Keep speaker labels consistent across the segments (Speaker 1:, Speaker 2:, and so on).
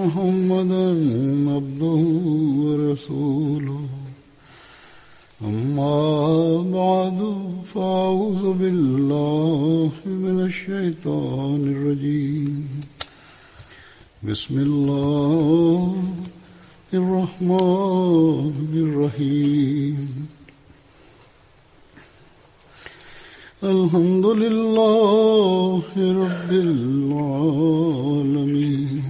Speaker 1: محمدا عبده ورسوله أما بعد فأعوذ بالله من الشيطان الرجيم بسم الله الرحمن الرحيم الحمد لله رب العالمين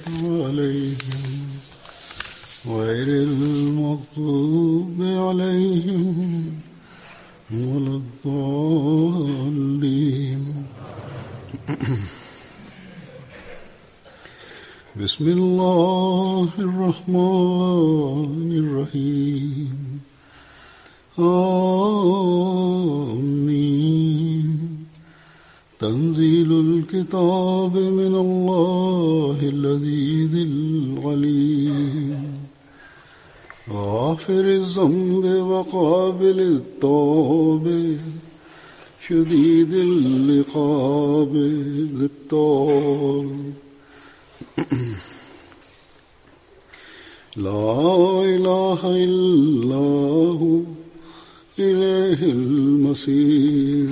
Speaker 1: عليهم غير المغضوب عليهم ولا الضالين بسم الله الرحمن الرحيم آمين تنزيل الكتاب من الله ذي العليم غافر الذنب وقابل التوب شديد اللقاب ذي الطول لا إله إلا هو إليه المصير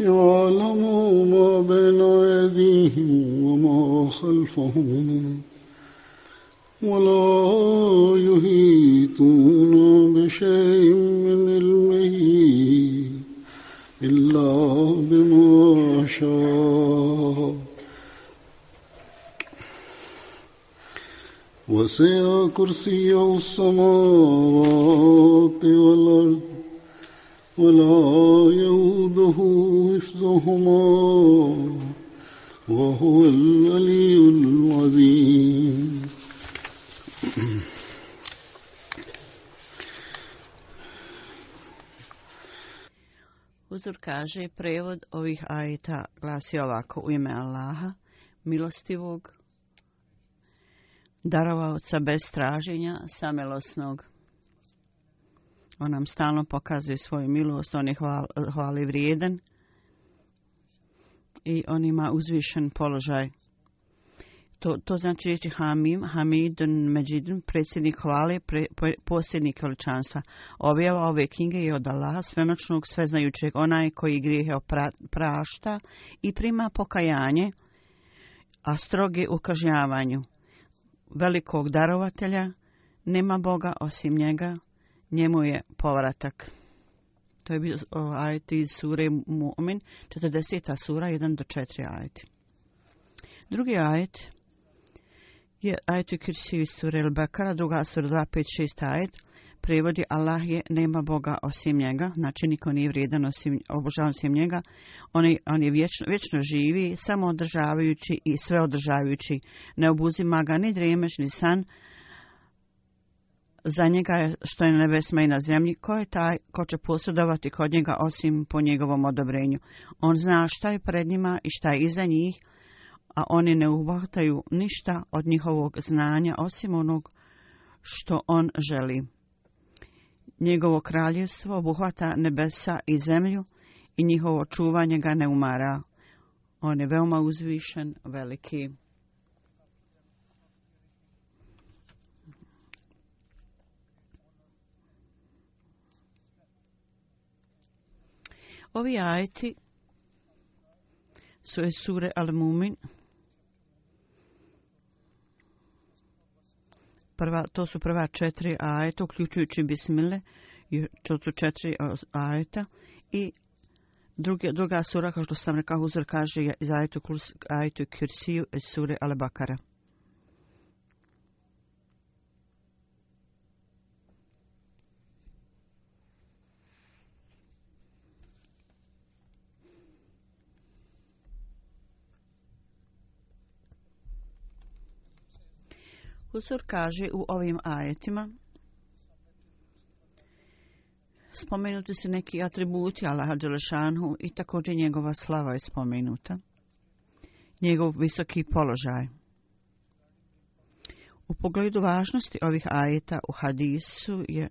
Speaker 1: يعلم ما بين أيديهم وما خلفهم ولا يهيتون بشيء من علمه إلا بما شاء وسع كرسيه السماوات والأرض ولا يؤده حفظهما وهو العلي العظيم
Speaker 2: Uzor kaže, prevod ovih ajeta glasi ovako u ime Allaha, milostivog, darovaoca bez straženja, samelosnog. On nam stalno pokazuje svoju milost, on je hval, hvali vrijedan i on ima uzvišen položaj. To, to znači reći Hamim, Hamidun Međidun, predsjednik hvale, pre, posjednik veličanstva. Objava ove knjige je od Allaha, svemačnog, sveznajućeg, onaj koji grijehe prašta i prima pokajanje, a stroge u kažnjavanju velikog darovatelja, nema Boga osim njega, njemu je povratak. To je bio ajet iz sure Mu'min, 40. sura, 1 do 4 ajet. Drugi ajet je ajet u Kirsi iz sure Al-Bakara, druga sura 2, 5, 6 ajet. Prevodi Allah je nema Boga osim njega, znači niko nije vrijedan osim, obožavan osim njega. On je, on je vječno, vječno živi, samo održavajući i sve održavajući. Ne obuzima ga ni dremeš, ni san, ni za njega je što je na nebesma i na zemlji, ko je taj ko će posjedovati kod njega osim po njegovom odobrenju. On zna šta je pred njima i šta je iza njih, a oni ne uvahtaju ništa od njihovog znanja osim onog što on želi. Njegovo kraljevstvo obuhvata nebesa i zemlju i njihovo čuvanje ga ne umara. On je veoma uzvišen, veliki. Ovi ajeti su sure Al-Mumin. Prva, to su prva četiri ajeta, uključujući Bismile, to su četiri ajeta. I druge, druga sura, kao što sam rekao, uzor kaže iz ajetu, ajetu Kursiju, sure Al-Bakara. Uzor kaže u ovim ajetima spomenuti su neki atributi Allaha Đelešanu i također njegova slava je spomenuta, njegov visoki položaj. U pogledu važnosti ovih ajeta u hadisu je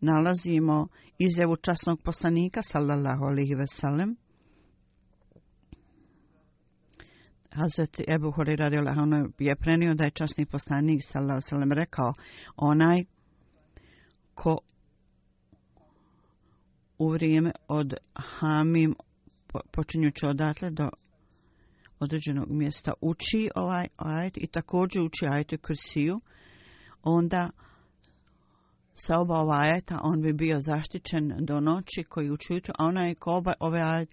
Speaker 2: nalazimo izjavu časnog poslanika sallallahu alejhi ve sellem Hazreti Ebu Horira Rilehano je prenio da je časni poslanik Salasalem rekao onaj ko u vrijeme od Hamim počinjući odatle do određenog mjesta uči ovaj ajit i također uči ajit kursiju, onda sa oba ova ajeta on bi bio zaštićen do noći koji uči, a onaj ko oba, ove ajit,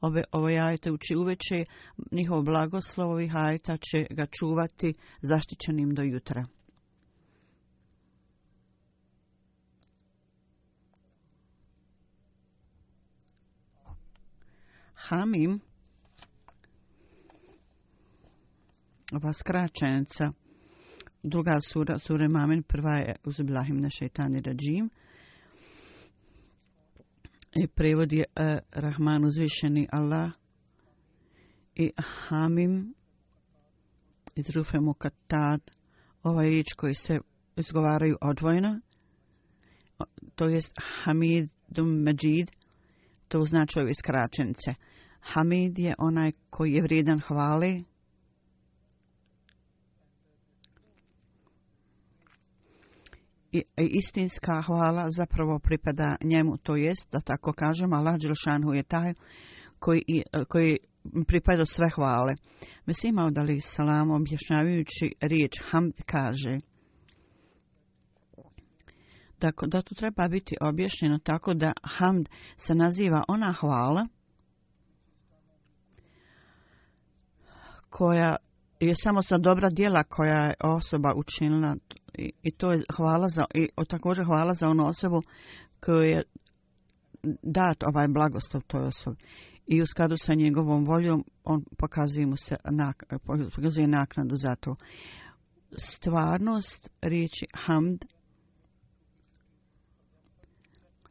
Speaker 2: ove, ovo jajete uči uveče, njihovo blagoslovo ovih jajeta će ga čuvati zaštićenim do jutra. Hamim, ova skraćenica, druga sura, sura Mamin, prva je uzbilahim na šeitani rađim, i prevod je uh, Rahman uzvišeni Allah i Hamim i Zrufe Mukatad. Ova je riječ koji se izgovaraju odvojeno. To je Hamid Majid. To u značaju iskračenice. Hamid je onaj koji je vrijedan hvali. Hvala. istinska hvala zapravo pripada njemu, to jest, da tako kažem, Allah Đelšanhu je taj koji, koji pripada sve hvale. Mesima od Ali Salam objašnjavajući riječ Hamd kaže tako da to treba biti objašnjeno tako da Hamd se naziva ona hvala koja je samo sa dobra dijela koja je osoba učinila i to je hvala za i također hvala za onu osobu koju je dat ovaj blagoslov toj osobi i u skladu sa njegovom voljom on pokazuje mu se nak, pokazuje naknadu za to stvarnost riječi hamd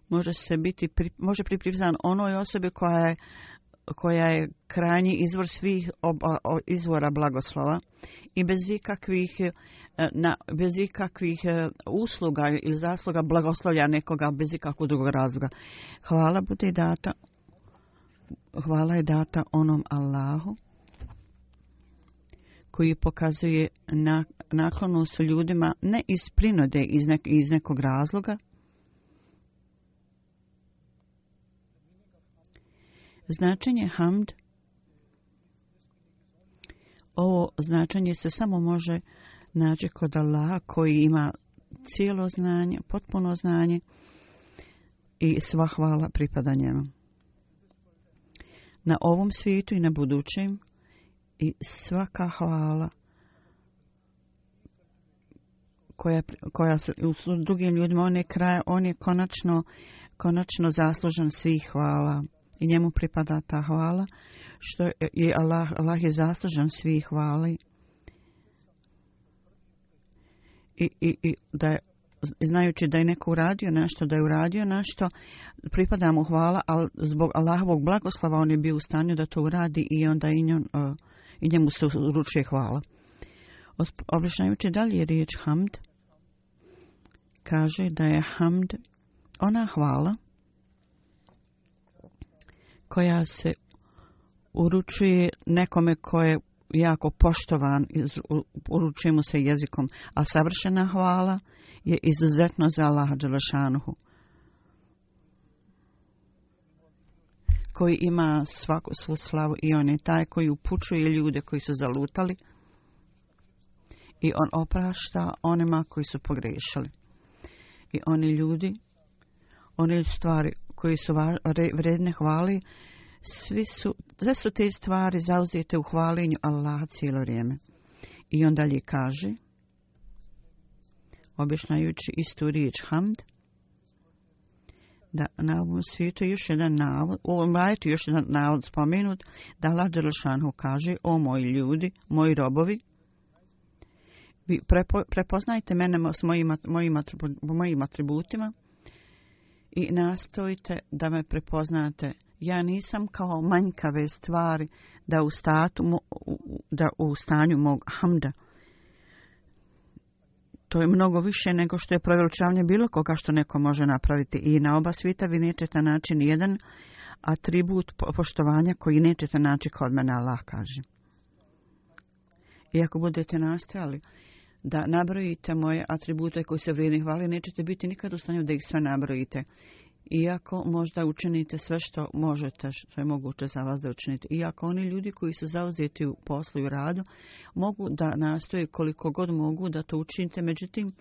Speaker 2: može se biti pri, može pripisan onoj osobi koja je koja je krajnji izvor svih oba, o, izvora blagoslova i bez ikakvih e, na, bez ikakvih e, usluga ili zasluga blagoslovlja nekoga bez ikakvog drugog razloga. Hvala bude data hvala je data onom Allahu koji pokazuje na, naklonost ljudima ne iz prinode iz, nek, iz nekog razloga Značenje hamd, ovo značenje se samo može naći kod Allah koji ima cijelo znanje, potpuno znanje i sva hvala pripada njemu. Na ovom svijetu i na budućem i svaka hvala koja, koja se u drugim ljudima, on je, kraj, on je konačno, konačno zaslužen svih hvala i njemu pripada ta hvala, što je Allah, Allah je zaslužan svih hvali. I, i, i da je, znajući da je neko uradio nešto, da je uradio nešto, pripada mu hvala, ali zbog Allahovog blagoslava on je bio u stanju da to uradi i onda i, njom, uh, i njemu se uručuje hvala. Oblišnajući dalje riječ hamd, kaže da je hamd ona hvala koja se uručuje nekome koje jako poštovan, uručuje mu se jezikom, a savršena hvala je izuzetno za Allaha Đelešanuhu. Koji ima svaku svu slavu i on je taj koji upučuje ljude koji su zalutali i on oprašta onima koji su pogrešili. I oni ljudi, oni stvari koji su vredne hvali, svi su, sve su te stvari zauzete u hvalinju Allaha cijelo vrijeme. I on dalje kaže, objašnjajući istu riječ hamd, da na ovom svijetu još jedan navod, u ovom majetu još jedan navod spomenut, da Allah Đelšanhu kaže, o moji ljudi, moji robovi, vi prepo, prepoznajte mene s mojim, mojim, mojim atributima, i nastojite da me prepoznate. Ja nisam kao manjkave stvari da u, statu, da u stanju mog hamda. To je mnogo više nego što je proveličavanje bilo koga što neko može napraviti. I na oba svita vi nećete naći ni jedan atribut poštovanja koji nećete naći kod mene, Allah kaže. I ako budete nastojali, da nabrojite moje atribute koji se vrijedni hvali, nećete biti nikad u stanju da ih sve nabrojite. Iako možda učinite sve što možete, što je moguće za vas da učinite. Iako oni ljudi koji su zauzeti u poslu i radu mogu da nastoje koliko god mogu da to učinite, međutim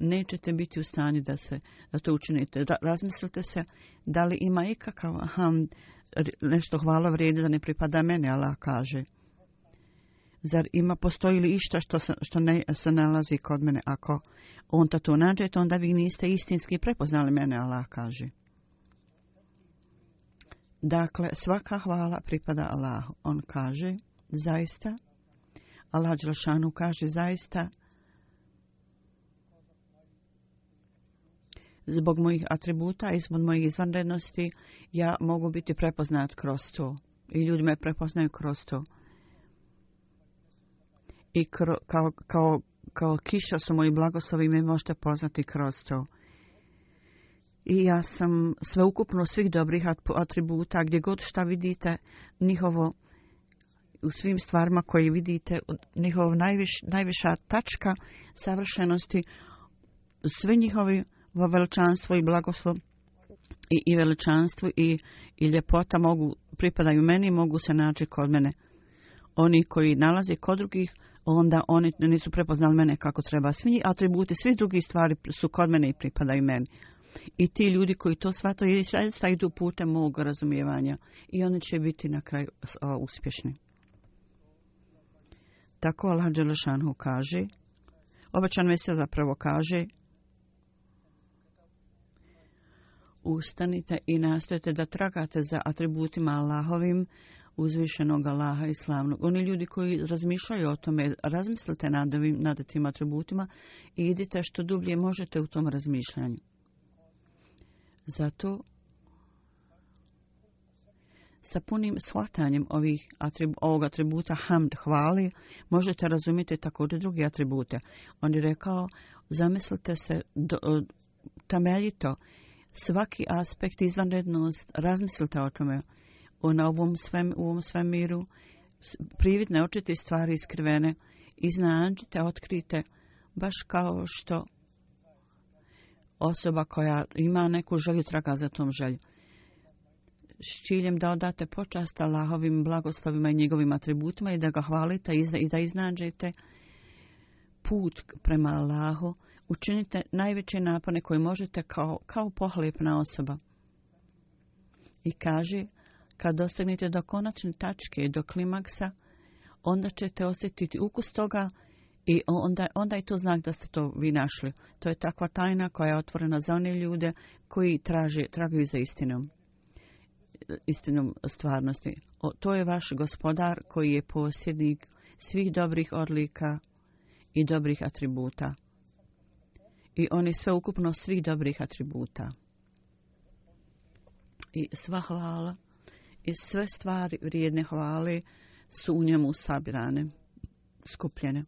Speaker 2: nećete biti u stanju da se da to učinite. Da, razmislite se da li ima ikakav aha, nešto hvala vrijedi da ne pripada meni, Allah kaže – zar ima postoji li išta što se, što ne, se nalazi kod mene ako on ta to nađe to onda vi niste istinski prepoznali mene Allah kaže dakle svaka hvala pripada Allahu on kaže zaista Allah Đelšanu kaže zaista zbog mojih atributa i zbog mojih izvanrednosti ja mogu biti prepoznat kroz to i ljudi me prepoznaju kroz to i kro, kao, kao, kao kiša su moji blagoslovi, me možete poznati kroz to. I ja sam sveukupno svih dobrih atributa, gdje god šta vidite, njihovo u svim stvarima koje vidite, njihova najviš, najviša tačka savršenosti, sve njihovi veličanstvo i blagoslov i, i veličanstvo i, i ljepota mogu pripadaju meni mogu se naći kod mene. Oni koji nalaze kod drugih, onda oni nisu prepoznali mene kako treba svi njih atributi, svi drugi stvari su kod mene i pripadaju meni. I ti ljudi koji to shvataju i sredstva idu putem mog razumijevanja i oni će biti na kraju o, uspješni. Tako Allah Đelešanhu kaže, obećan mesija zapravo kaže, ustanite i nastojte da tragate za atributima Allahovim, uzvišenog Allaha i slavnog. Oni ljudi koji razmišljaju o tome, razmislite nad, ovim, nad tim atributima i idite što dublje možete u tom razmišljanju. Zato sa punim shvatanjem ovih atribu, ovog atributa hamd hvali možete razumjeti također druge atribute. On je rekao, zamislite se do, temeljito svaki aspekt, izvanrednost, razmislite o tome u ovom svem u ovom svemiru prividne očite stvari iskrivene iznađite otkrite baš kao što osoba koja ima neku želju traga za tom želju s ciljem da odate počast Allahovim blagoslovima i njegovim atributima i da ga hvalite i da iznađete put prema Allahu učinite najveće napone koje možete kao, kao pohlepna osoba. I kaže, kad dosegnete do konačne tačke, do klimaksa, onda ćete osjetiti ukus toga i onda, onda je to znak da ste to vi našli. To je takva tajna koja je otvorena za one ljude koji traži, tragaju za istinom istinom stvarnosti. O, to je vaš gospodar koji je posjednik svih dobrih odlika i dobrih atributa. I on je sve ukupno svih dobrih atributa. I sva hvala i sve stvari vrijedne hvale su u njemu sabirane, skupljene.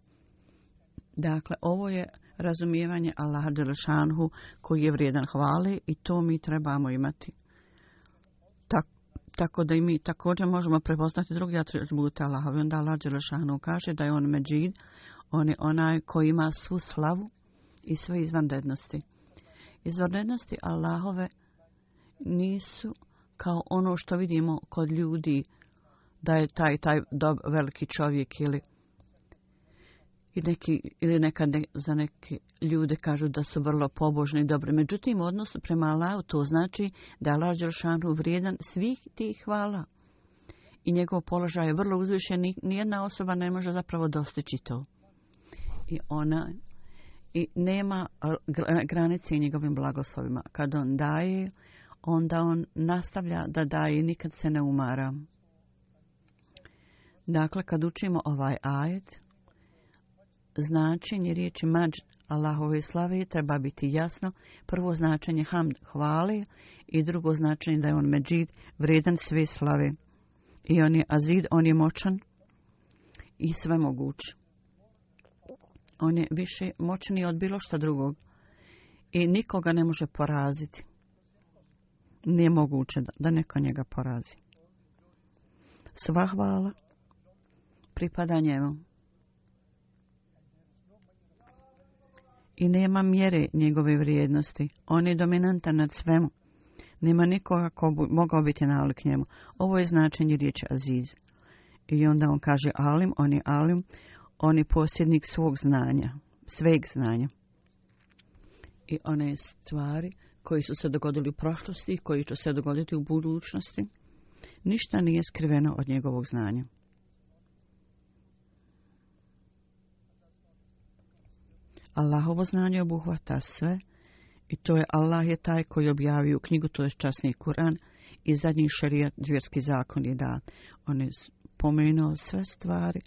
Speaker 2: Dakle, ovo je razumijevanje Allaha Đelešanhu koji je vrijedan hvale i to mi trebamo imati. Tak, tako da i mi također možemo prepoznati drugi atribute Allaha. I onda Allaha Đelešanhu kaže da je on međid, on je onaj koji ima svu slavu i sve izvanrednosti. Izvanrednosti Allahove nisu kao ono što vidimo kod ljudi da je taj taj dob, veliki čovjek ili i neki ili neka ne, za neke ljude kažu da su vrlo pobožni i dobri. Međutim, odnos prema Allahu to znači da je Allah vrijedan svih tih hvala i njegov položaj je vrlo uzvišen i nijedna osoba ne može zapravo dostići to. I ona i nema granice i njegovim blagoslovima. Kad on daje, onda on nastavlja da daje i nikad se ne umara. Dakle, kad učimo ovaj ajet, značenje riječi mađd Allahove slave treba biti jasno. Prvo značenje hamd hvali i drugo značenje da je on međid vredan sve slave. I on je azid, on je moćan i sve moguć. On je više moćni od bilo što drugog i nikoga ne može poraziti nije moguće da, da neko njega porazi. Sva hvala pripada njemu. I nema mjere njegove vrijednosti. On je dominantan nad svemu. Nema nikoga ko bi mogao biti nalik njemu. Ovo je značenje riječi Aziz. I onda on kaže Alim, on je Alim, on je posjednik svog znanja, sveg znanja. I one stvari koji su se dogodili u prošlosti i koji će se dogoditi u budućnosti, ništa nije skriveno od njegovog znanja. Allahovo znanje obuhvata sve i to je Allah je taj koji objavi u knjigu, to je časni Kur'an i zadnji šarijat, dvjerski zakon je da on je spomenuo sve stvari,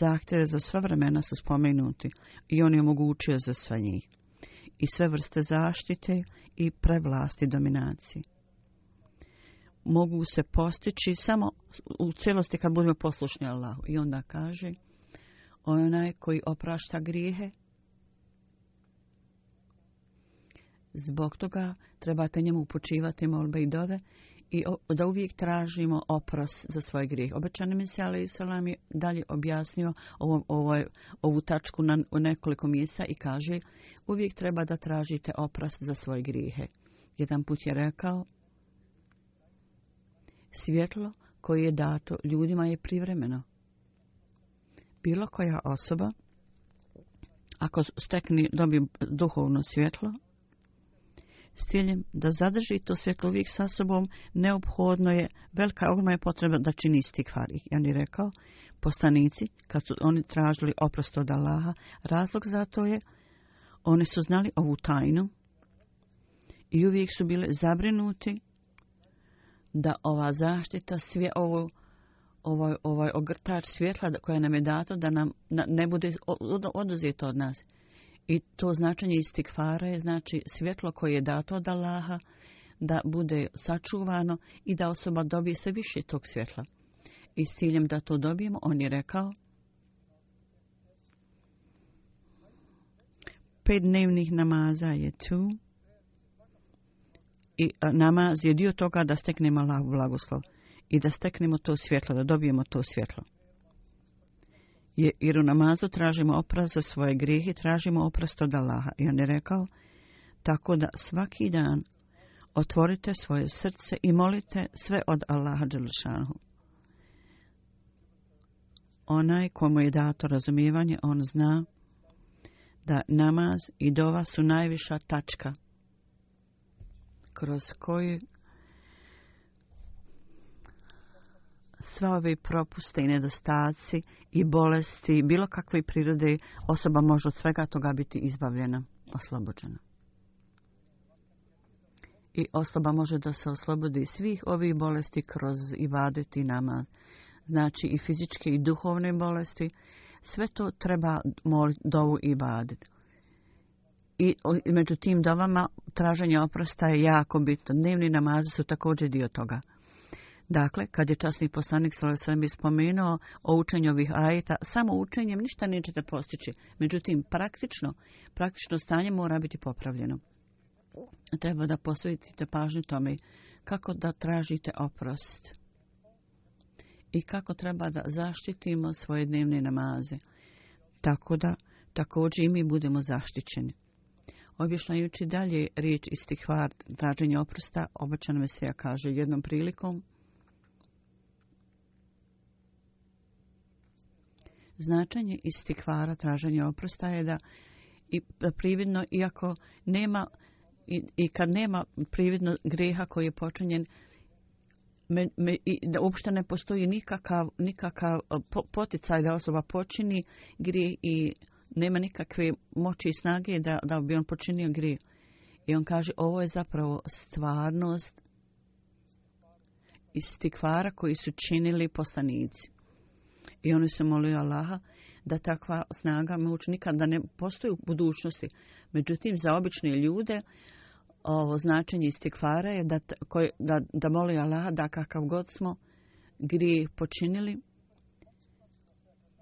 Speaker 2: zahtjeve za sva vremena su spomenuti i on je omogućio za sve njih i sve vrste zaštite i prevlasti dominacije. Mogu se postići samo u cijelosti kad budemo poslušni Allahu. I onda kaže, onaj koji oprašta grijehe, zbog toga trebate njemu upočivati molbe i dove, i da uvijek tražimo opros za svoj grijeh. Obećani misli, ali Isalam je dalje objasnio ovo, ovo, ovu tačku na u nekoliko mjesta i kaže uvijek treba da tražite opros za svoje grijehe. Jedan put je rekao, svjetlo koje je dato ljudima je privremeno. Bilo koja osoba, ako stekni, dobi duhovno svjetlo, s ciljem da zadrži to svjetlovik sa sobom, neophodno je, velika ogroma je potreba da čini istikvar. I on je rekao, postanici, kad su oni tražili oprost od Allaha, razlog za to je, oni su znali ovu tajnu i uvijek su bile zabrinuti da ova zaštita, svje, ovo, ovaj, ovaj ogrtač svjetla koja nam je dato, da nam na, ne bude oduzeto od nas. I to značenje istikvara je znači svjetlo koje je dato od Allaha da bude sačuvano i da osoba dobije se više tog svjetla. I s ciljem da to dobijemo, on je rekao, pet dnevnih namaza je tu i namaz je dio toga da steknemo blagoslov i da steknemo to svjetlo, da dobijemo to svjetlo jer u namazu tražimo oprast za svoje grehe, tražimo oprast od Allaha. I on je rekao, tako da svaki dan otvorite svoje srce i molite sve od Allaha Đelšanhu. Onaj komu je dato razumijevanje, on zna da namaz i dova su najviša tačka kroz koju sva ove propuste i nedostaci i bolesti bilo kakve prirode, osoba može od svega toga biti izbavljena, oslobođena. I osoba može da se oslobodi svih ovih bolesti kroz ibadet i nama, znači i fizičke i duhovne bolesti. Sve to treba moliti dovu ibadet. I među tim dovama traženje oprosta je jako bitno. Dnevni namazi su također dio toga. Dakle, kad je časni poslanik Salasalem ispomenuo o učenju ovih ajeta, samo učenjem ništa nećete postići. Međutim, praktično, praktično stanje mora biti popravljeno. Treba da posvetite pažnju tome kako da tražite oprost i kako treba da zaštitimo svoje dnevne namaze, tako da također i mi budemo zaštićeni. Objašnjajući dalje riječ istih var traženja oprosta, obačan me se ja kaže jednom prilikom, značenje istikvara traženje oprosta je da i da e, prividno iako nema i, i kad nema prividno greha koji je počinjen me, me, i da uopšte ne postoji nikakav nikakav e, po, poticaj da osoba počini grije i nema nikakve moći i snage da, da bi on počinio grije. I on kaže ovo je zapravo stvarnost istikvara koji su činili poslanici. I oni se molio Allaha da takva snaga moć nikada ne postoji u budućnosti. Međutim, za obične ljude ovo značenje istikvara je da, koj, da, da moli Allaha da kakav god smo grije počinili,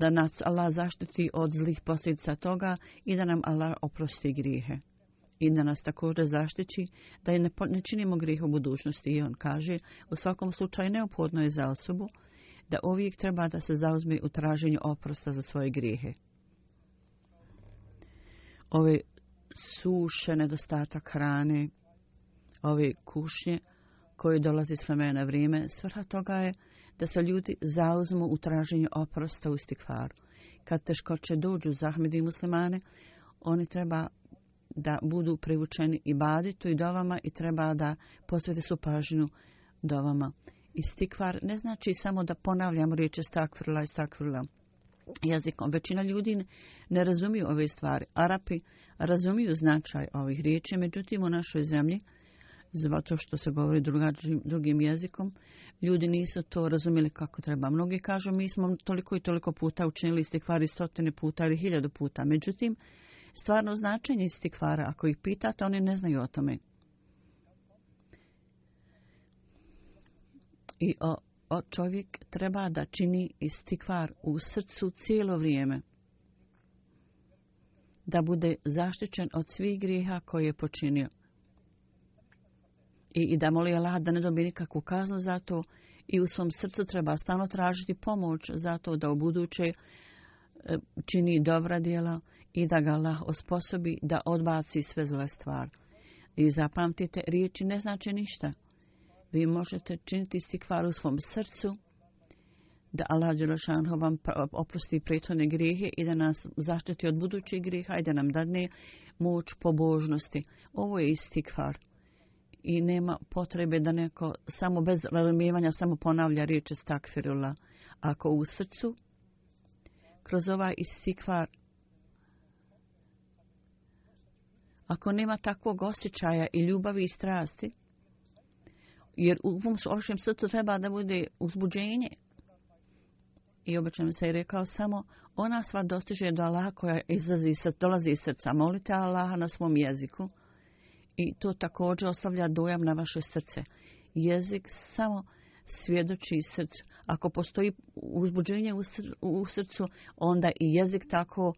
Speaker 2: da nas Allah zaštiti od zlih posljedica toga i da nam Allah oprosti grijehe. I da nas također zaštići da ne, ne činimo grijeh u budućnosti. I on kaže, u svakom slučaju neophodno je za osobu, da uvijek treba da se zauzme u traženju oprosta za svoje grijehe. Ove suše nedostatak hrane, ove kušnje koje dolazi s vremena vrijeme, svrha toga je da se ljudi zauzmu u traženju oprosta u stikvaru. Kad teškoće dođu zahmedi muslimane, oni treba da budu privučeni i baditu i dovama i treba da posvete su pažnju dovama istikvar ne znači samo da ponavljamo riječi stakvrla i stakvrla jezikom. Većina ljudi ne razumiju ove stvari. Arapi razumiju značaj ovih riječi, međutim u našoj zemlji, zato što se govori drugačim, drugim jezikom, ljudi nisu to razumjeli kako treba. Mnogi kažu mi smo toliko i toliko puta učinili istikvari stotine puta ili hiljadu puta. Međutim, stvarno značenje istikvara, ako ih pitate, oni ne znaju o tome i o, o čovjek treba da čini istikvar u srcu cijelo vrijeme, da bude zaštićen od svih griha koje je počinio. I, i da moli Allah da ne dobije nikakvu kaznu za to i u svom srcu treba stano tražiti pomoć za to da u buduće e, čini dobra djela i da ga Allah osposobi da odbaci sve zle stvari. I zapamtite, riječi ne znače ništa vi možete činiti stikvar u svom srcu, da Allah Đerošanho vam pa, oprosti prethodne grijehe i da nas zaštiti od budućih grijeha i da nam dadne moć pobožnosti. Ovo je istikvar i nema potrebe da neko samo bez razumijevanja samo ponavlja riječe stakfirula. Ako u srcu kroz ovaj istikvar Ako nema takvog osjećaja i ljubavi i strasti, Jer u vašem ono srcu treba da bude uzbuđenje. I obično mi se je rekao samo, ona sva dostiže do Allaha koja izlazi, dolazi iz srca. Molite Allaha na svom jeziku. I to također ostavlja dojam na vaše srce. Jezik samo svjedoči srcu. Ako postoji uzbuđenje u srcu, onda i jezik tako,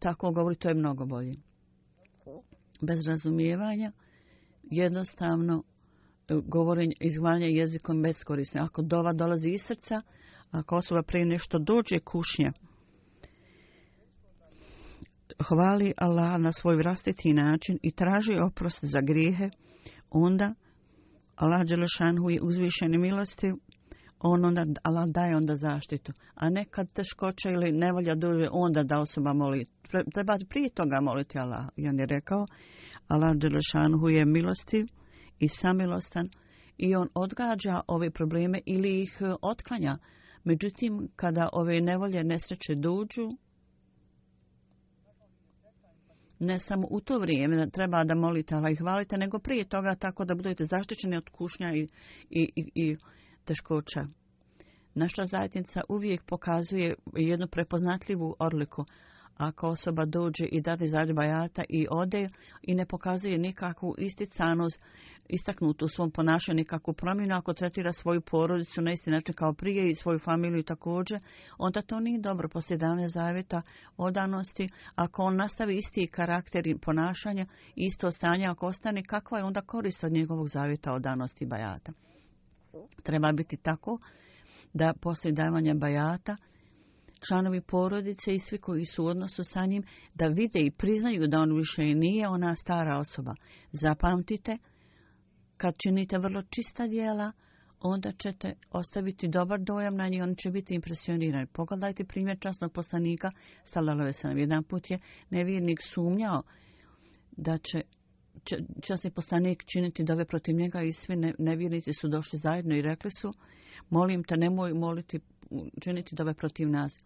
Speaker 2: tako govori, to je mnogo bolje. Bez razumijevanja, jednostavno govorenje, izgovaranje jezikom beskorisne. Ako dova dolazi iz srca, ako osoba prije nešto dođe, kušnja. Hvali Allah na svoj vrastiti način i traži oprost za grijehe, onda Allah Đelešanhu je uzvišen i milosti, on onda, Allah daje onda zaštitu. A nekad teškoća ili nevolja dođe, onda da osoba moli. Treba prije toga moliti Allah, on je rekao. Allah Đelešanhu je milostiv, i samilostan i on odgađa ove probleme ili ih e, otklanja. Međutim, kada ove nevolje nesreće dođu, ne samo u to vrijeme da treba da molite Allah i hvalite, nego prije toga tako da budete zaštićeni od kušnja i, i, i, i teškoća. Naša zajednica uvijek pokazuje jednu prepoznatljivu odliku. Ako osoba dođe i dadi zaljeba jata i ode i ne pokazuje nikakvu isticanost, istaknutu u svom ponašanju nikakvu promjenu, ako tretira svoju porodicu na isti način kao prije i svoju familiju također, onda to nije dobro poslije davne zavjeta odanosti. Ako on nastavi isti karakter i ponašanje, isto stanje, ako ostane, kakva je onda korist od njegovog zavjeta odanosti i bajata? Treba biti tako da poslije davanja bajata članovi porodice i svi koji su u odnosu sa njim, da vide i priznaju da on više nije ona stara osoba. Zapamtite, kad činite vrlo čista dijela, onda ćete ostaviti dobar dojam na njih, on će biti impresioniran. Pogledajte primjer časnog poslanika, Salalove se nam jedan put je, nevjernik sumnjao da će časni poslanik činiti dove protiv njega i svi nevjernici su došli zajedno i rekli su, molim te, nemoj moliti učiniti dobe protiv nas.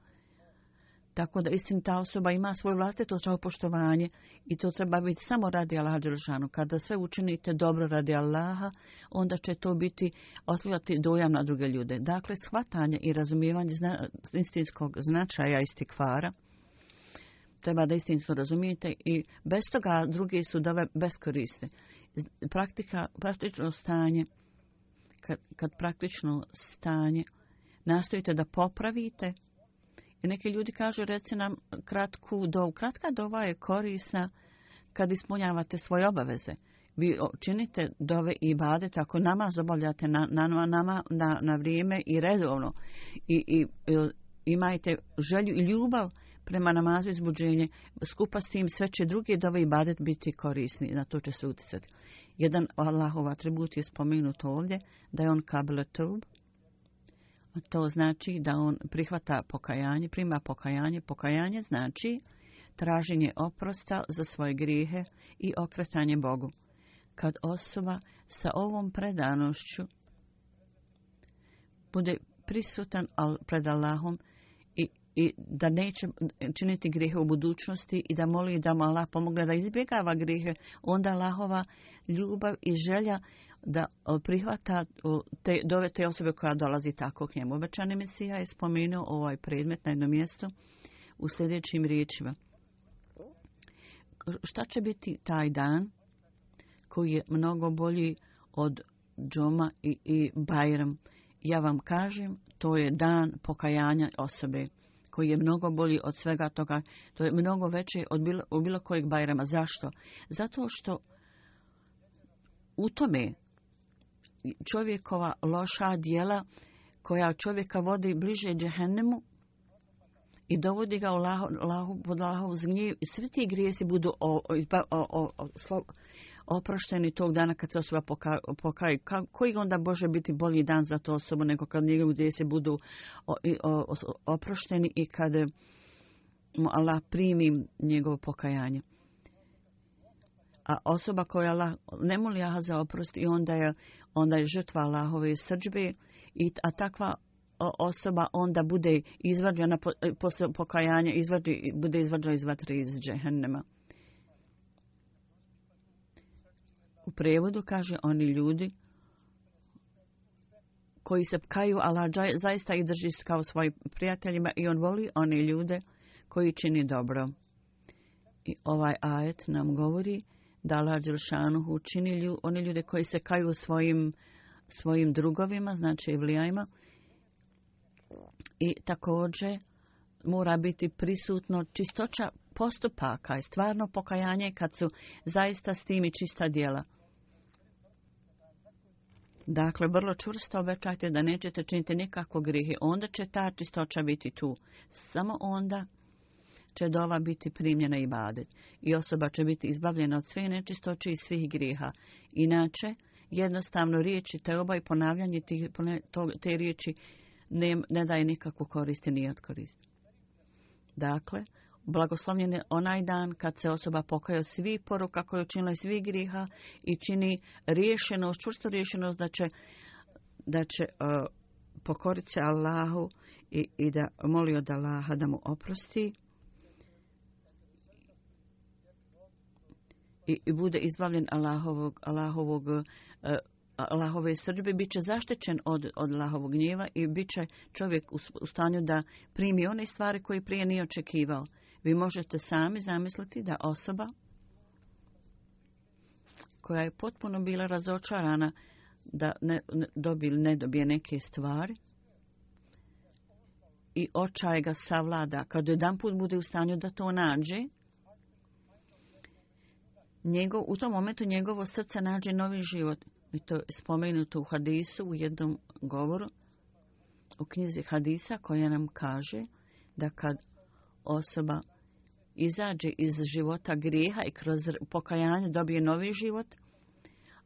Speaker 2: Tako da istin ta osoba ima svoje vlastito poštovanje i to treba biti samo radi Allaha Đelšanu. Kada sve učinite dobro radi Allaha, onda će to biti osvijati dojam na druge ljude. Dakle, shvatanje i razumijevanje zna, istinskog značaja istikvara treba da istinsko razumijete i bez toga drugi su dove beskoriste. Praktika, praktično stanje, kad, kad praktično stanje, nastavite da popravite. I neke ljudi kažu, reci nam kratku dovu. Kratka dova je korisna kad ispunjavate svoje obaveze. Vi činite dove i bade tako nama obavljate na, na, nama, na, na vrijeme i redovno. I, i, i imajte želju i ljubav prema namazu i zbuđenje, skupa s tim sve će drugi dove i badet biti korisni, na to će se utjecati. Jedan Allahov atribut je spomenut ovdje, da je on kabel tub, to znači da on prihvata pokajanje, prima pokajanje. Pokajanje znači traženje oprosta za svoje grijehe i okretanje Bogu. Kad osoba sa ovom predanošću bude prisutan pred Allahom i, i da neće činiti grijehe u budućnosti i da moli da mu Allah pomogne da izbjegava grijehe, onda Allahova ljubav i želja da prihvata te, dove te osobe koja dolazi tako k njemu. Obećani Mesija je spomenuo ovaj predmet na jednom mjestu u sljedećim riječima. Šta će biti taj dan koji je mnogo bolji od Džoma i, i Bajram? Ja vam kažem, to je dan pokajanja osobe koji je mnogo bolji od svega toga. To je mnogo veći od bilo, od bilo kojeg Bajrama. Zašto? Zato što u tome čovjekova loša dijela koja čovjeka vodi bliže džehennemu i dovodi ga u lahu, lahu, pod lahom zgnjeju i svi ti grijesi budu o, o, o, o, oprošteni tog dana kad se osoba pokaje. Poka, koji onda može biti bolji dan za to osobu nego kad njegov grijesi budu o, o, o, oprošteni i kad mu Allah primi njegovo pokajanje. A osoba koja la, ne moli Allah za oprost i onda je, onda je žrtva Allahove srđbe, i, a takva osoba onda bude izvađena po, e, posle pokajanja, izvađi, bude izvađena iz vatre iz džehennema. U prevodu kaže oni ljudi koji se pkaju, Allah zaista ih drži kao svojim prijateljima i on voli one ljude koji čini dobro. I ovaj ajet nam govori da da Allah Đelšanu učini lju, oni ljude koji se kaju svojim, svojim drugovima, znači evlijajima. I također mora biti prisutno čistoća postupaka i stvarno pokajanje kad su zaista s tim i čista dijela. Dakle, vrlo čvrsto obećajte da nećete činiti nikako grihe. Onda će ta čistoća biti tu. Samo onda će dova biti primljena i badet, i osoba će biti izbavljena od sve nečistoće i svih griha. Inače, jednostavno riječi te oba i ponavljanje tih, to, te riječi ne, ne daje nikakvu korist i nijed korist. Dakle, blagoslovljen je onaj dan kad se osoba pokaja od svih poruka koje učinila svi griha i čini rješenost, čvrsto rješenost da će, da će uh, pokoriti se Allahu i, i da moli od Allaha da mu oprosti. i, i bude izbavljen Allahovog, Allahovog uh, Allahove srđbe, bit će zaštećen od, od Allahovog gnjeva i bit će čovjek u, u stanju da primi one stvari koje prije nije očekivao. Vi možete sami zamisliti da osoba koja je potpuno bila razočarana da ne, ne, dobil, ne dobije neke stvari i očaj ga savlada. Kad jedan put bude u stanju da to nađe, njegov, u tom momentu njegovo srce nađe novi život. I to je spomenuto u hadisu u jednom govoru u knjizi hadisa koja nam kaže da kad osoba izađe iz života grijeha i kroz pokajanje dobije novi život,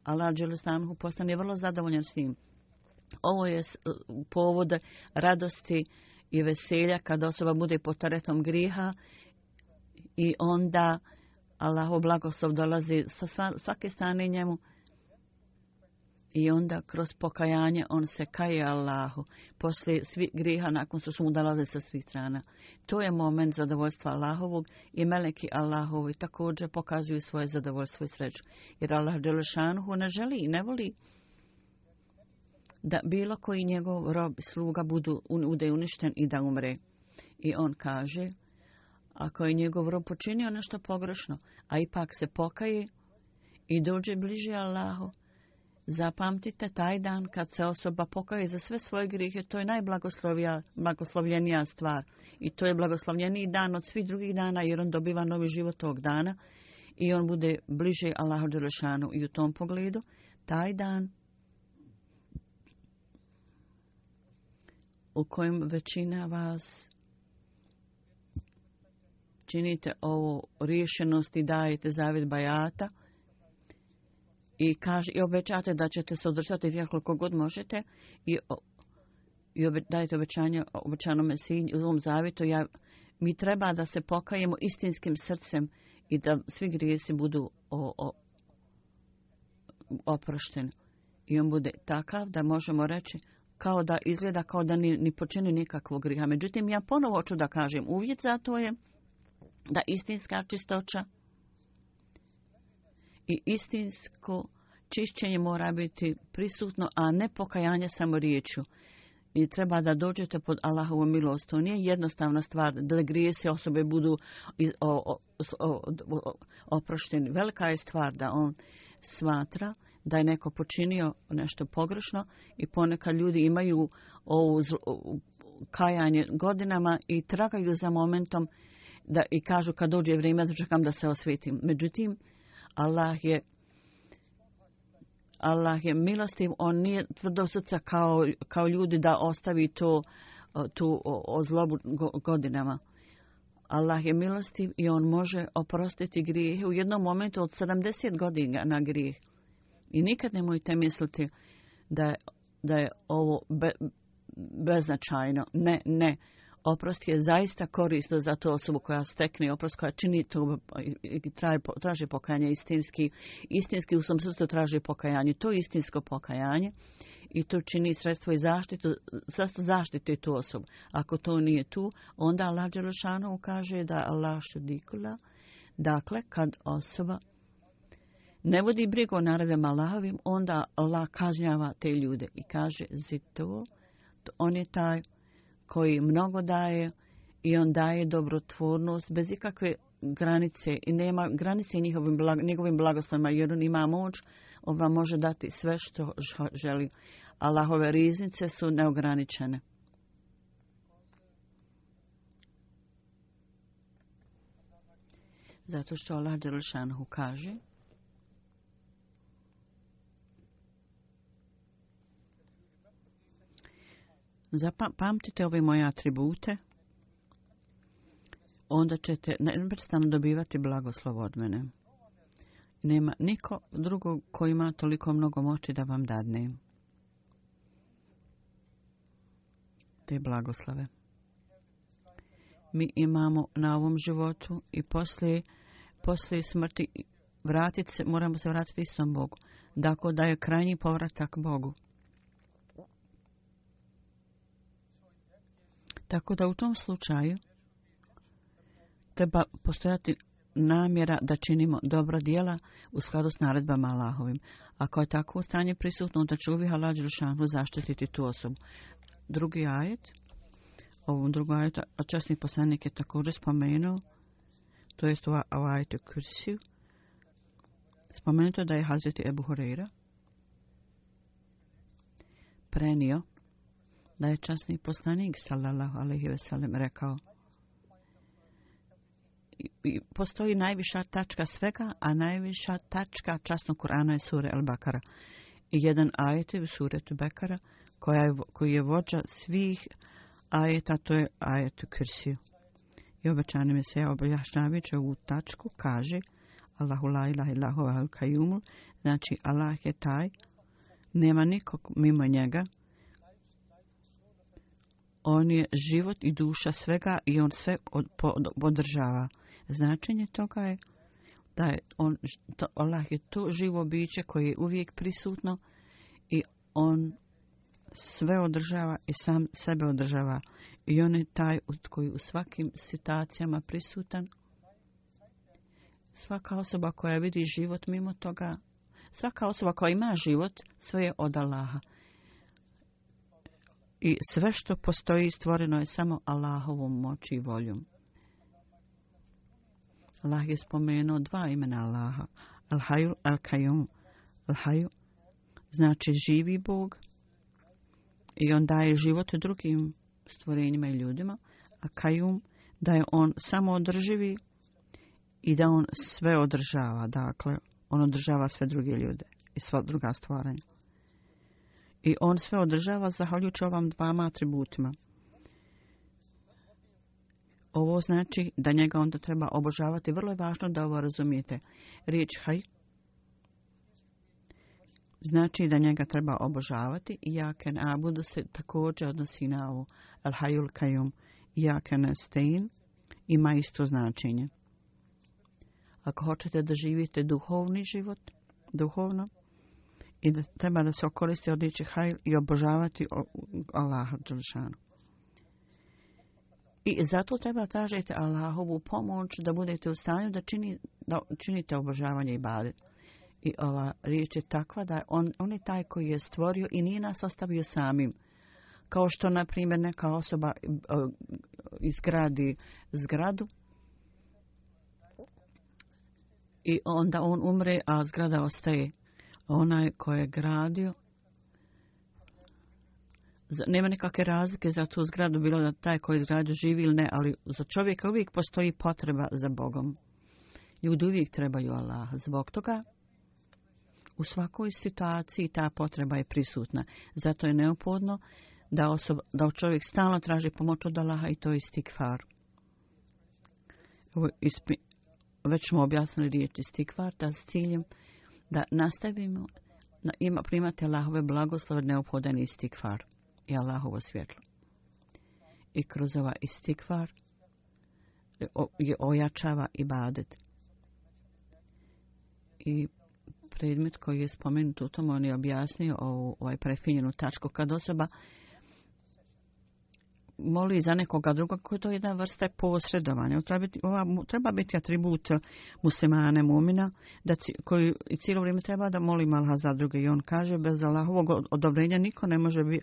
Speaker 2: Allah Đelostanhu postane vrlo zadovoljan s njim. Ovo je povod radosti i veselja kad osoba bude pod taretom griha i onda uh, Allahov blagoslov dolazi sa svake strane njemu. I onda kroz pokajanje on se kaje Allahu. Poslije svi griha nakon što mu dolaze sa svih strana. To je moment zadovoljstva Allahovog i meleki Allahovi također pokazuju svoje zadovoljstvo i sreću. Jer Allah Đelešanuhu ne želi i ne voli da bilo koji njegov rob sluga budu, bude uništen i da umre. I on kaže, ako je njegov rob počinio nešto pogrešno, a ipak se pokaje i dođe bliže Allahu, zapamtite taj dan kad se osoba pokaje za sve svoje grihe, to je najblagoslovljenija stvar i to je blagoslovljeniji dan od svih drugih dana jer on dobiva novi život tog dana i on bude bliže Allahu Đelešanu i u tom pogledu taj dan u kojem većina vas činite ovu rješenost i dajete zavjet bajata i, kaž, i obećate da ćete se održati koliko god možete i, i obe, dajete obećanje obećanome sinju u ovom zavjetu. Ja, mi treba da se pokajemo istinskim srcem i da svi grijesi budu o, o, oprošteni. I on bude takav da možemo reći kao da izgleda kao da ni, ni počini nikakvog griha. Međutim, ja ponovo ću da kažem, uvjet za to je da istinska čistoća i istinsko čišćenje mora biti prisutno, a ne pokajanje samo riječu. I treba da dođete pod Allahovu milost. To nije jednostavna stvar da grijesi osobe budu oprošteni. Velika je stvar da on smatra da je neko počinio nešto pogrešno i ponekad ljudi imaju ovu zlo, kajanje godinama i tragaju za momentom uh, da i kažu kad dođe vrijeme da čekam da se osvetim. Međutim, Allah je Allah je milostiv, on nije tvrdo srca kao, kao ljudi da ostavi to, tu ozlobu godinama. Allah je milostiv i on može oprostiti grijehe u jednom momentu od 70 godina na grijeh. I nikad nemojte misliti da je, da je ovo be, beznačajno. Ne, ne oprost je zaista korisno za to osobu koja stekne oprost, koja čini to i traži pokajanje istinski. Istinski u svom srstu traži pokajanje. To je istinsko pokajanje i to čini sredstvo i zaštitu, sredstvo zaštite tu osobu. Ako to nije tu, onda Allah Đerošanu ukaže da Allah što dikula, dakle, kad osoba ne vodi brigo naravljam Allahovim, onda Allah kažnjava te ljude i kaže, zito, on je taj koji mnogo daje i on daje dobrotvornost bez ikakve granice i nema granice njihovim blag, njegovim blagoslovima jer on ima moć, on vam može dati sve što želi. Allahove riznice su neograničene. Zato što Allah Đelšanhu kaže... zapamtite ove moje atribute, onda ćete neprestano dobivati blagoslov od mene. Nema niko drugog koji ima toliko mnogo moći da vam dadne te blagoslave. Mi imamo na ovom životu i poslije, poslije smrti vratit se, moramo se vratiti istom Bogu. Dakle, da je krajnji povratak Bogu. Tako da u tom slučaju treba postojati namjera da činimo dobra dijela u skladu s naredbama Allahovim. Ako je tako u stanje prisutno, da će uvijek Allah Đerušanu zaštititi tu osobu. Drugi ajet, ovom drugom ajetu, a časni poslanik je također spomenuo, to jest u ajetu Kursiju, spomenuto da je Hazreti Ebu Horeira prenio da je časni poslanik sallallahu alejhi ve sellem rekao i postoji najviša tačka svega, a najviša tačka časnog Kur'ana je sure Al-Bakara. I jedan ajet je u suretu Bekara, koja je, koji je vođa svih ajeta, to je ajet u Kirsiju. I obećani mi se, ja objašnjavit u tačku, kaže Allahu la ilaha illahu al-kajumul, znači Allah je taj, nema nikog mimo njega, on je život i duša svega i on sve podržava. Značenje toga je da je on, to, Allah je to živo biće koje je uvijek prisutno i on sve održava i sam sebe održava. I on je taj koji u svakim situacijama prisutan. Svaka osoba koja vidi život mimo toga, svaka osoba koja ima život, sve je od Allaha i sve što postoji stvoreno je samo Allahovom moći i voljom. Allah je spomenuo dva imena Allaha. Al-Hayu, Al-Kayum. Al-Hayu znači živi Bog i on daje život drugim stvorenjima i ljudima. A Kayum da je on samo održivi i da on sve održava. Dakle, on održava sve druge ljude i sva druga stvaranja i on sve održava zahvaljujući ovam dvama atributima. Ovo znači da njega onda treba obožavati. Vrlo je važno da ovo razumijete. Riječ haj znači da njega treba obožavati. Jaken abudu se također odnosi na ovo. Al hajul kajum. Jaken stein ima isto značenje. Ako hoćete da živite duhovni život, duhovno, i da treba da se okoriste odjeći hajl i obožavati Allaha Đelšanu. I zato treba tražiti Allahovu pomoć da budete u stanju da, čini, da činite obožavanje i bade. I ova riječ je takva da on, on je taj koji je stvorio i nije nas ostavio samim. Kao što, na primjer, neka osoba e, izgradi zgradu i onda on umre, a zgrada ostaje onaj ko je gradio nema nikakve razlike za tu zgradu bilo da taj koji zgradu živi ili ne ali za čovjeka uvijek postoji potreba za Bogom ljudi uvijek trebaju Allah zbog toga u svakoj situaciji ta potreba je prisutna zato je neophodno da osoba, da čovjek stalno traži pomoć od Allaha i to je stikfar već smo objasnili riječi stikfar da s ciljem da nastavimo na ima primate Allahove blagoslove neophodan istikvar i Allahovo svjetlo. I kroz ova istikvar e, je ojačava i badet. I predmet koji je spomenut u tom, on je objasnio ovaj prefinjenu tačku kad osoba moli za nekoga druga koji je to jedna vrsta posredovanja. Treba biti, ova, treba biti atribut muslimane mumina da koji i cijelo vrijeme treba da moli malha za druge. I on kaže bez Allahovog odobrenja niko ne može bi,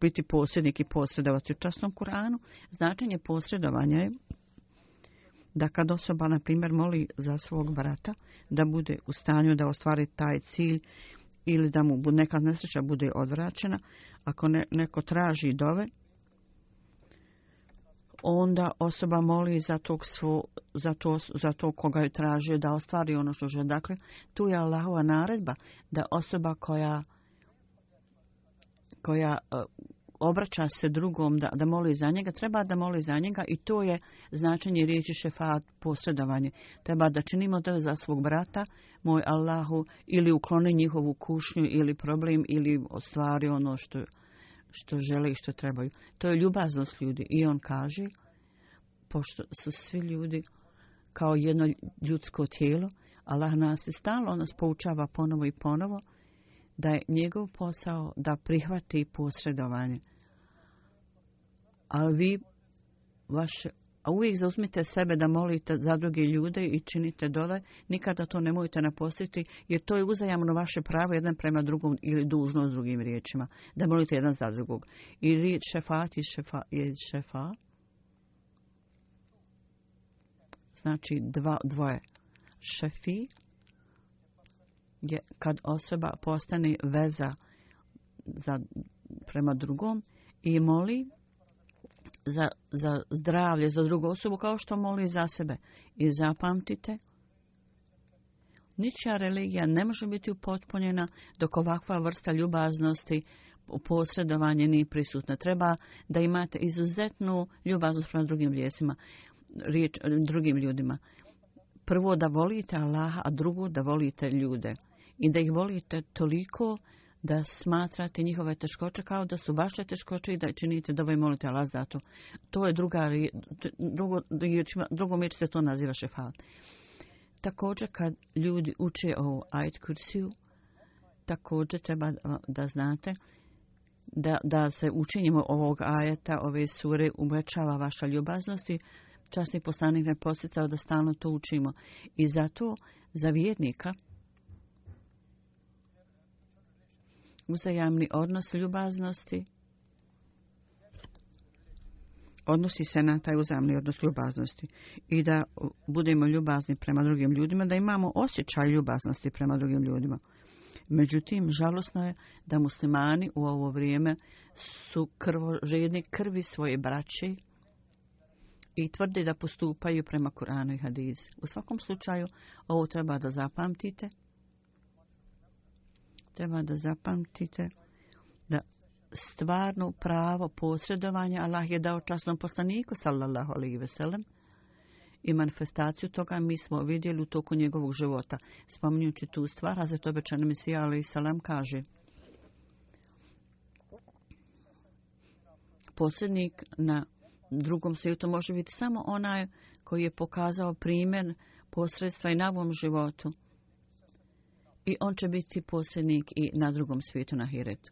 Speaker 2: biti posrednik i posredovati u častnom Kuranu. Značenje posredovanja je da kad osoba, na primjer, moli za svog brata da bude u stanju da ostvari taj cilj ili da mu neka nesreća bude odvraćena, ako ne, neko traži dove, onda osoba moli za tog svo, za to, za to koga je tražio da ostvari ono što želi. Dakle, tu je Allahova naredba da osoba koja koja uh, obraća se drugom da, da moli za njega, treba da moli za njega i to je značenje riječi šefat posredovanje. Treba da činimo to za svog brata, moj Allahu, ili ukloni njihovu kušnju ili problem ili ostvari ono što je što žele i što trebaju. To je ljubaznost ljudi. I on kaže, pošto su svi ljudi kao jedno ljudsko tijelo, Allah nas je stalo, on nas poučava ponovo i ponovo, da je njegov posao da prihvati posredovanje. Ali vi, vaše a uvijek zauzmite sebe da molite za druge ljude i činite dole, nikada to nemojte napostiti, jer to je uzajamno vaše pravo jedan prema drugom ili dužno s drugim riječima, da molite jedan za drugog. I riječ šefat šefa, je šefa, znači dva, dvoje. Šefi je kad osoba postane veza za, prema drugom i moli za, za zdravlje, za drugu osobu, kao što moli za sebe. I zapamtite, ničija religija ne može biti upotpunjena dok ovakva vrsta ljubaznosti posredovanje nije prisutna. Treba da imate izuzetnu ljubaznost prema drugim ljesima, riječ, drugim ljudima. Prvo da volite Allaha, a drugo da volite ljude. I da ih volite toliko da da smatrate njihove teškoće kao da su vaše teškoće i da činite da ovaj molite Allah za to. To je druga, drugo, drugom riječi se to naziva šefal. Također kad ljudi uče o ajt kursiju, također treba da znate da, da se učinjemo ovog ajeta, ove sure, umrećava vaša ljubaznost i častni poslanik ne posjecao da stalno to učimo. I zato za vjernika, uzajamni odnos ljubaznosti odnosi se na taj uzajamni odnos ljubaznosti i da budemo ljubazni prema drugim ljudima, da imamo osjećaj ljubaznosti prema drugim ljudima. Međutim, žalosno je da muslimani u ovo vrijeme su krvožedni krvi svoje braće i tvrde da postupaju prema Kuranu i Hadizu. U svakom slučaju, ovo treba da zapamtite – treba da zapamtite da stvarno pravo posredovanja Allah je dao časnom poslaniku sallallahu alaihi veselem i manifestaciju toga mi smo vidjeli u toku njegovog života. Spominjući tu stvar, a za to obječan misija alaihi salam kaže posrednik na drugom svijetu može biti samo onaj koji je pokazao primjer posredstva i na ovom životu i on će biti posljednik i na drugom svijetu na Hiretu.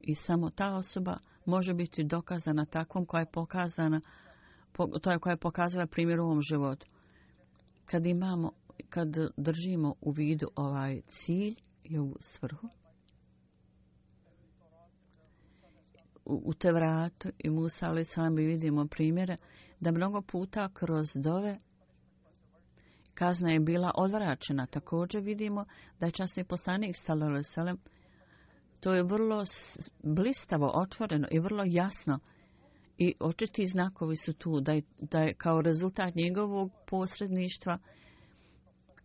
Speaker 2: I samo ta osoba može biti dokazana takvom koja je pokazana, to je koja je pokazala primjer u ovom životu. Kad imamo, kad držimo u vidu ovaj cilj i ovu svrhu, u te vratu i Musa ali sami vidimo primjere da mnogo puta kroz dove kazna je bila odvraćena. Također vidimo da je časni poslanik Salalesalem to je vrlo blistavo otvoreno i vrlo jasno i očiti znakovi su tu da je, da je kao rezultat njegovog posredništva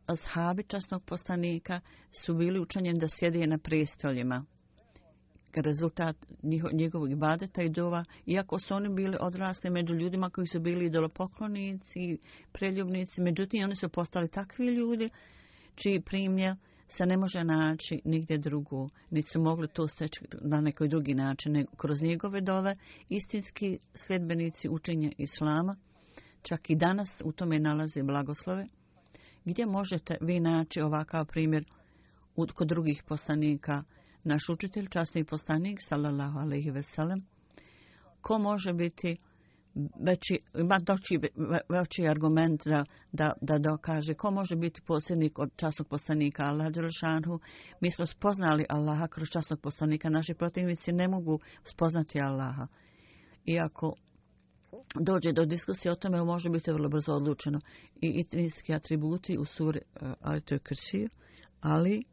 Speaker 2: ashabi časnog poslanika su bili učenjeni da sjede na prestoljima rezultat njiho, njegovog ibadeta i dova, iako su oni bili odrasli među ljudima koji su bili idolopoklonici, preljubnici, međutim oni su postali takvi ljudi čiji primjer se ne može naći nigdje drugu, niti su mogli to steći na nekoj drugi način, nego kroz njegove dove, istinski sljedbenici učenja Islama, čak i danas u tome nalaze blagoslove, gdje možete vi naći ovakav primjer kod drugih poslanika Islama, naš učitelj, častni postanik, salallahu alaihi veselem, ko može biti veći, ima doći veći argument da, da, da dokaže ko može biti posljednik od častnog poslanika Allah Đelšanhu. Mi smo spoznali Allaha kroz častnog poslanika. Naši protivnici ne mogu spoznati Allaha. Iako dođe do diskusije o tome, može biti vrlo brzo odlučeno. I istinski atributi u suri uh, eh, Alitoj Krši, ali, to je krši, ali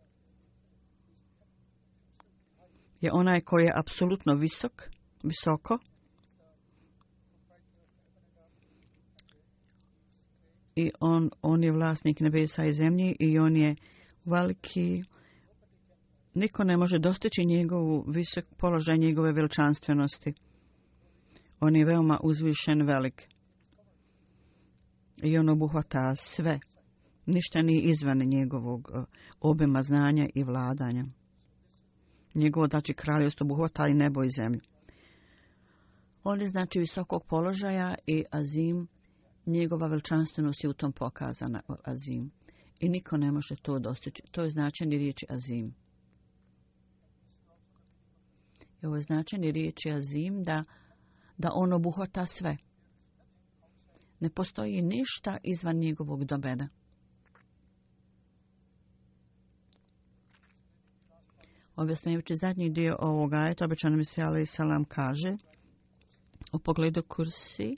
Speaker 2: je onaj koji je apsolutno visok, visoko. I on, on je vlasnik nebesa i zemlji i on je veliki. Niko ne može dostići njegovu visok položaj njegove veličanstvenosti. On je veoma uzvišen velik. I on obuhvata sve. Ništa nije izvan njegovog eh, obema znanja i vladanja njegovo znači kraljevstvo obuhvata i nebo i zemlju. On je znači visokog položaja i Azim, njegova veličanstvenost je u tom pokazana Azim. I niko ne može to dostići. To je značajni riječ Azim. I ovo je značajni riječ Azim da, da on obuhvata sve. Ne postoji ništa izvan njegovog dobena. objasnajući zadnji dio ovoga ajeta, obećano mi se Ali Salam kaže u pogledu kursi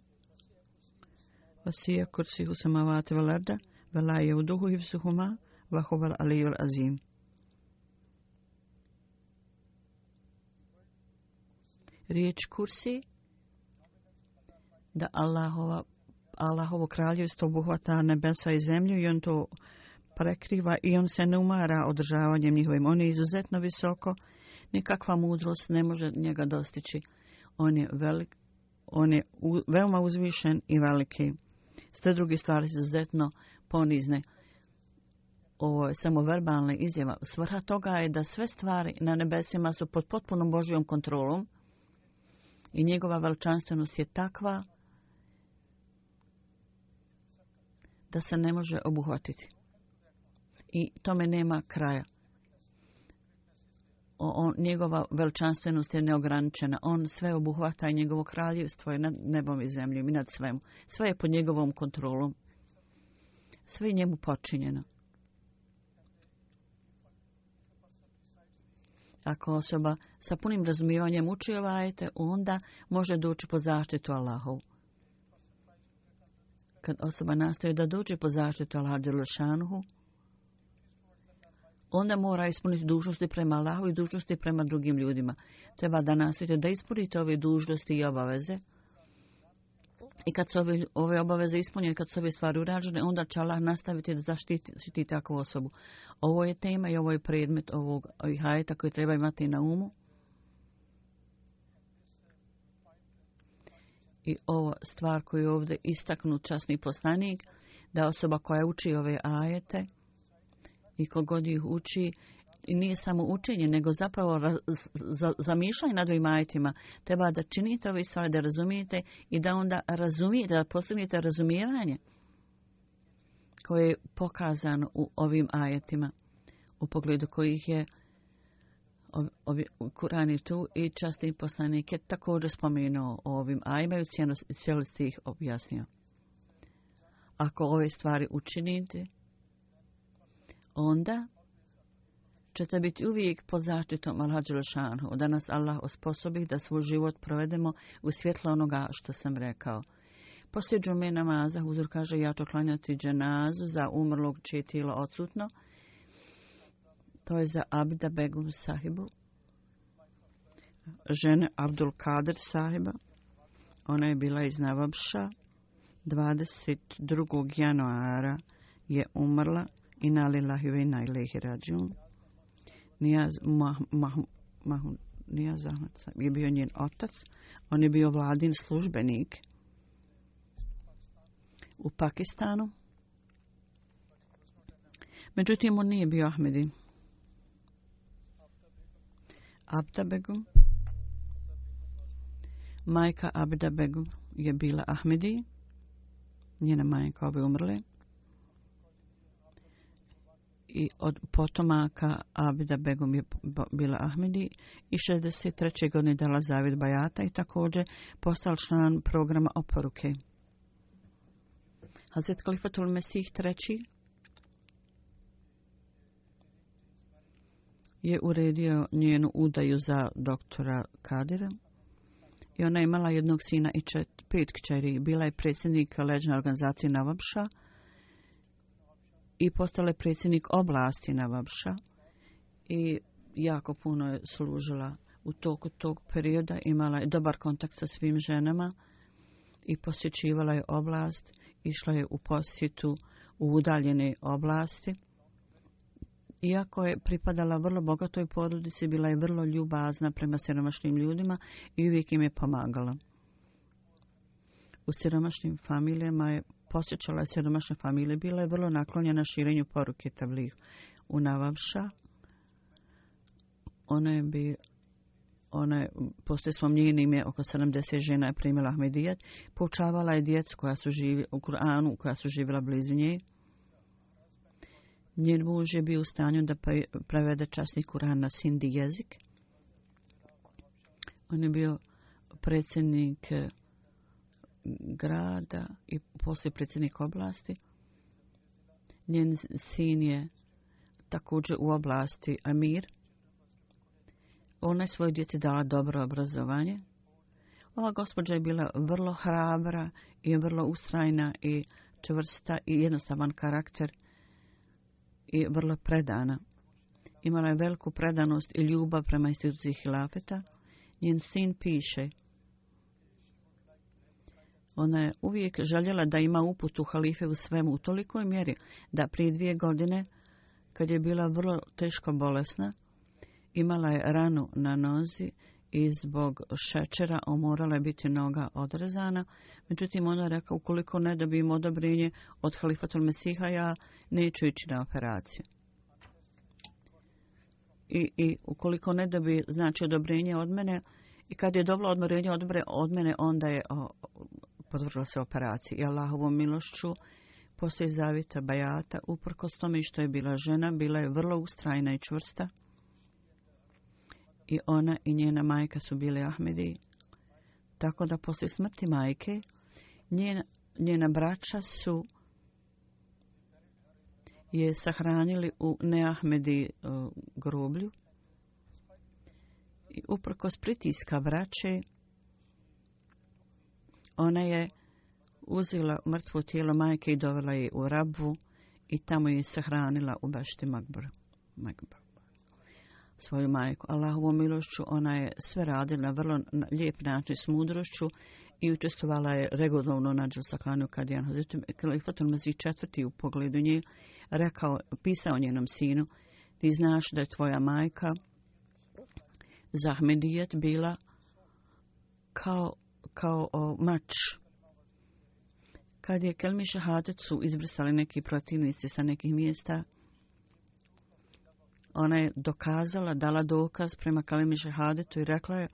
Speaker 2: vasija kursi husamavate valarda velaje u duhu hivsuhuma vahoval alijul azim. Riječ kursi da Allahova, Allahovo kraljevstvo obuhvata nebesa i zemlju i on to prekriva i on se ne umara održavanjem njihovim. On je izuzetno visoko, nikakva mudrost ne može njega dostići. On je, velik, on je u, veoma uzvišen i veliki. Sve druge stvari se izuzetno ponizne. Ovo je samo verbalna izjava. Svrha toga je da sve stvari na nebesima su pod potpunom Božijom kontrolom i njegova veličanstvenost je takva da se ne može obuhvatiti i tome nema kraja. O, on, njegova veličanstvenost je neograničena. On sve obuhvata i njegovo kraljevstvo je nad nebom i zemljom i nad svemu. Sve je pod njegovom kontrolom. Sve je njemu počinjeno. Ako osoba sa punim razumivanjem uči ovajte, onda može doći pod zaštitu Allahovu. Kad osoba nastoji da dođe pod zaštitu Allahovu, onda mora ispuniti dužnosti prema Allahu i dužnosti prema drugim ljudima. Treba da nasvite da ispunite ove dužnosti i obaveze. I kad su ove, ove obaveze ispunjene, kad su ove stvari urađene, onda će Allah nastaviti da zaštiti, zaštiti takvu osobu. Ovo je tema i ovo je predmet ovog ovih hajeta koji treba imati na umu. I ova stvar koju je ovdje istaknut časni poslanik, da osoba koja uči ove ajete, i kogod ih uči, i nije samo učenje, nego zapravo zamišljanje nad ovim ajetima, treba da činite ove stvari, da razumijete i da onda razumijete, da postavljete razumijevanje koje je pokazan u ovim ajetima u pogledu kojih je ovi, Kuran je tu i častni poslanik je također spomenuo o ovim ajima i u cijelosti ih objasnio. Ako ove stvari učinite, onda ćete biti uvijek pod zaštitom Al-Hadžilšanu. Danas Allah osposobi da svoj život provedemo u svjetlo onoga što sam rekao. Poslije džume namaza, uzor kaže, ja ću klanjati dženazu za umrlog čije tijelo odsutno. To je za Abda Begum sahibu. Žene Abdul Kader sahiba. Ona je bila iz Navabša. 22. januara je umrla inna lillahi ve inna ilaihi rađun. Nijaz, mah, mah, mah, nijaz Ahmed je bio njen otac. On je bio vladin službenik u Pakistanu. Međutim, on nije bio Ahmedin. Abdabegum. Majka Abdabegum je bila Ahmedi. Njena majka ove umrle. Ovaj i od potomaka Abida Begum je bila Ahmedi i 63. godine dala zavid Bajata i također postala član programa oporuke. Hazret Kalifatul Mesih III. je uredio njenu udaju za doktora Kadira i ona je imala jednog sina i čet, pet kćeri. Bila je predsjednik leđne organizacije Navabša, i postala je predsjednik oblasti Navabša i jako puno je služila u toku tog perioda, imala je dobar kontakt sa svim ženama i posjećivala je oblast, išla je u posjetu u udaljene oblasti. Iako je pripadala vrlo bogatoj porodici, bila je vrlo ljubazna prema siromašnim ljudima i uvijek im je pomagala. U siromašnim familijama je posjećala je siromašne familije, bila je vrlo naklonjena širenju poruke tablih u Navavša. Ona je bi ona je, posle svom njenim je oko 70 žena je primila Ahmedijat, poučavala je djecu koja su živi u Kur'anu, koja su živjela blizu nje. Njen muž je bio u stanju da prevede časni Kur'an na sindi jezik. On je bio predsjednik grada i poslije predsjednik oblasti. Njen sin je također u oblasti Amir. Ona je svoj djeci dala dobro obrazovanje. Ova gospođa je bila vrlo hrabra i vrlo ustrajna i čvrsta i jednostavan karakter i vrlo predana. Imala je veliku predanost i ljubav prema instituciji hilafeta. Njen sin piše... Ona je uvijek željela da ima uput u halife u svemu u tolikoj mjeri, da prije dvije godine, kad je bila vrlo teško bolesna, imala je ranu na nozi i zbog šećera omorala je biti noga odrezana. Međutim, ona je rekao, ukoliko ne dobijem odobrenje od halifatul mesiha, ja neću ići na operaciju. I, i ukoliko ne dobi znači odobrenje od mene, i kad je dobila odmorenje odbre od mene, onda je o, podvrla se operaciji. Allahovom milošću, poslije zavita Bajata, uprkos tome što je bila žena, bila je vrlo ustrajna i čvrsta. I ona i njena majka su bile Ahmedi. Tako da poslije smrti majke, njena, njena braća su je sahranili u Neahmedi uh, groblju. I uprkos pritiska braće, ona je uzela mrtvo tijelo majke i dovela je u rabvu i tamo je sahranila u bašti Magbar. Magbar. Svoju majku. Allahovu milošću ona je sve radila na vrlo lijep način s mudrošću i učestvovala je regularno na Džasaklanu kad je Anhazetu Kalifatul Mazi četvrti u pogledu nje rekao, pisao njenom sinu ti znaš da je tvoja majka Zahmedijet bila kao kao o, mač. Kad je Kelmi Šahadet su izbrisali neki protivnici sa nekih mjesta, ona je dokazala, dala dokaz prema Kelmi Šahadetu i rekla je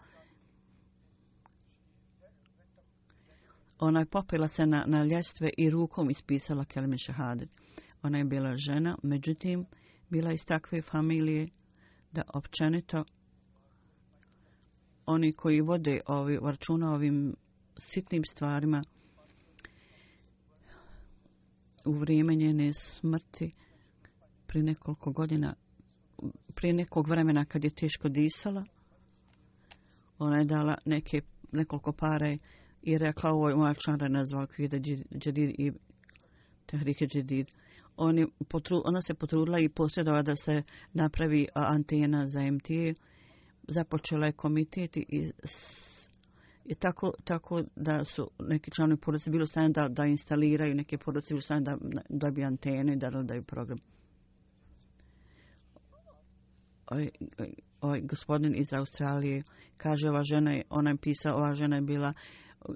Speaker 2: Ona je popila se na, na ljestve i rukom ispisala Kelmi Šahadet. Ona je bila žena, međutim, bila iz takve familije da općenito oni koji vode ovi računa ovim sitnim stvarima u vrijeme njene smrti pri nekoliko godina pri nekog vremena kad je teško disala ona je dala neke nekoliko pare i rekla ovo je moja čara nazvala Kvida Džedid i Tehrike Džedid on je potru, ona se potrudila i posljedova da se napravi antena za MTA započela je komitet i, i, i tako, tako da su neki članovi porodice bilo stanje da, da instaliraju neke porodice, bilo stanje da dobiju antenu i da daju program. Oj, oj, gospodin iz Australije kaže ova žena je, ona je pisao, ova žena je bila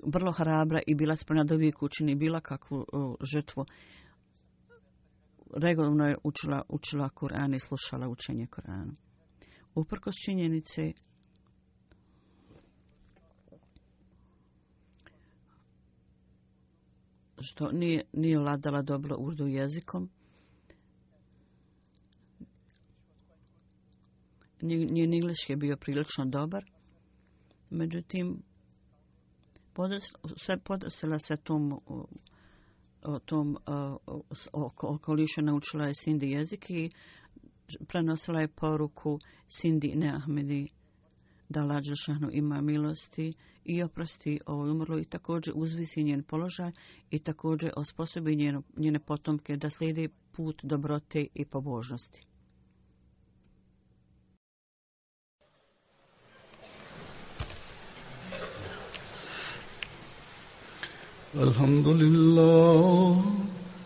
Speaker 2: vrlo hrabra i bila spremna da uvijek učini bila kakvu o, žrtvu. Regulno je učila, učila Kur'an i slušala učenje Kur'ana uprkos činjenice što nije, nije ladala dobro urdu jezikom. Njen ingles je bio prilično dobar. Međutim, podesla, se, podesila se tom, o, tom o, o, okolišu, naučila je Cindy jezik i prenosila je poruku Sindi Neahmedi da Lađešanu ima milosti i oprosti ovo umrlo i također uzvisi njen položaj i također osposobi njeno, njene potomke da slijede put dobrote i pobožnosti. Alhamdulillah.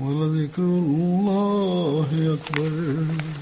Speaker 2: ولذكر الله أكبر